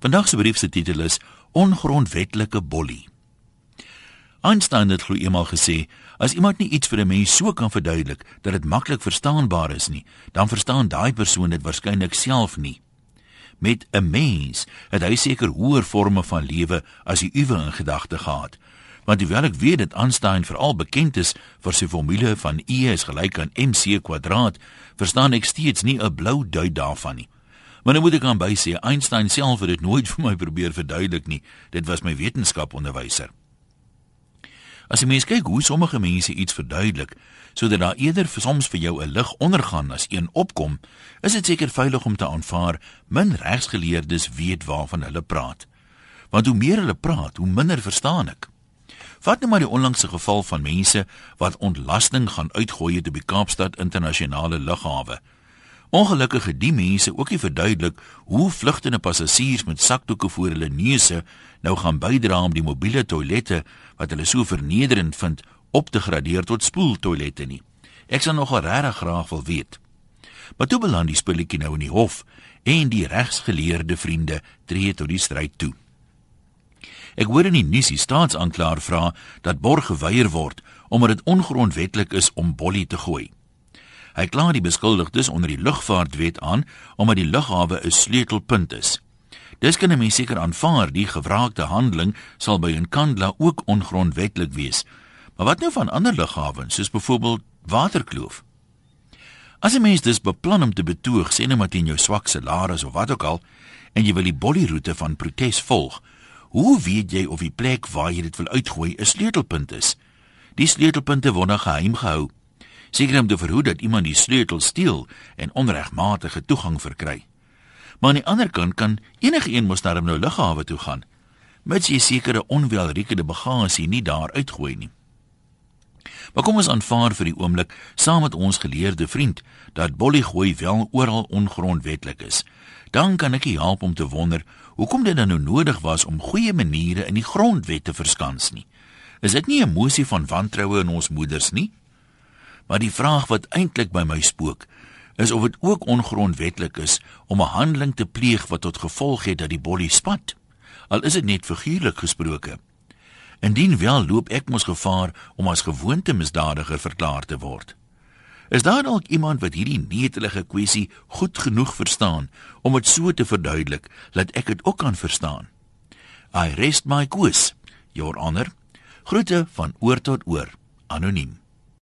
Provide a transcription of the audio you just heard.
Vandag se brief se titel is Ongrondwetlike bollie. Einstein het glo eendag gesê, as iemand nie iets vir 'n mens so kan verduidelik dat dit maklik verstaanbaar is nie, dan verstaan daai persoon dit waarskynlik self nie. Met 'n mens het hy seker hoër forme van lewe as die uwe in gedagte gehad. Want hoewel ek weet dat Einstein veral bekend is vir sy formule van E is gelyk aan mc², verstaan ek steeds nie 'n blou duit daarvan nie. Maar nou moet ek aan by sê, Einstein self het dit nooit vir my probeer verduidelik nie. Dit was my wetenskaponderwyser. As jy mens kyk hoe sommige mense iets verduidelik, sodat daar eerder soms vir jou 'n lig ondergaan as een opkom, is dit seker veilig om te aanvaar min regsgeleerdes weet waarvan hulle praat. Want hoe meer hulle praat, hoe minder verstaan ek. Vat nou maar die onlangse geval van mense wat ontlasting gaan uitgooi te by Kaapstad internasionale lughawe. Ongelukkige die mense ook nie verduidelik hoe vlugtende passasiers met sakdoeke voor hulle neuse nou gaan bydra om die mobiele toilette wat hulle so vernederend vind op te gradeer tot spoeltoilette nie. Ek sal nogal regtig graag wil weet. Maar toe beland die spulletjie nou in die hof en die regsgeleerde vriende tree tot die stryd toe. Ek hoor in die nuus die staatsaanklaer vra dat borg geweier word omdat dit ongrondwetlik is om bollie te gooi. Hy kla die beskuldigdes onder die lugvaartwet aan omdat die lughawe 'n sleutelpunt is. Dis kan 'n mens seker aanvaar die gewraakte handeling sal by 'n kandla ook ongrondwetlik wees. Maar wat nou van ander lughawens soos byvoorbeeld Waterkloof? As 'n mens dus beplan om te betoog, sê net maar teen jou swak salaris of wat ook al, en jy wil die bollyroete van protes volg, hoe weet jy of die plek waar jy dit wil uitgooi 'n sleutelpunt is? Die sleutelpunte word nog geheim gehou seker om te verhoed dat iemand die sleutel steel en onregmatige toegang verkry. Maar aan die ander kant kan enige een mos daarom nou lughawe toe gaan, mits jy sekere onwelriekende bagasie nie daar uitgooi nie. Maar kom ons aanvaar vir die oomblik saam met ons geleerde vriend dat bollygooi wel oral ongrondwetlik is. Dan kan ek help om te wonder hoekom dit dan nou nodig was om goeie maniere in die grondwet te verskans nie. Is dit nie 'n emosie van wantroue in ons moeders nie? Maar die vraag wat eintlik by my spook, is of dit ook ongrondwetlik is om 'n handeling te pleeg wat tot gevolg het dat die bollie spat. Al is dit net figuurlik gesproke. Indien wel loop ek mos gevaar om as gewoonte misdadiger verklaar te word. Is daar dalk iemand wat hierdie netelige kwessie goed genoeg verstaan om dit so te verduidelik dat ek dit ook kan verstaan? I rest my case, your honor. Groete van oor tot oor. Anoniem.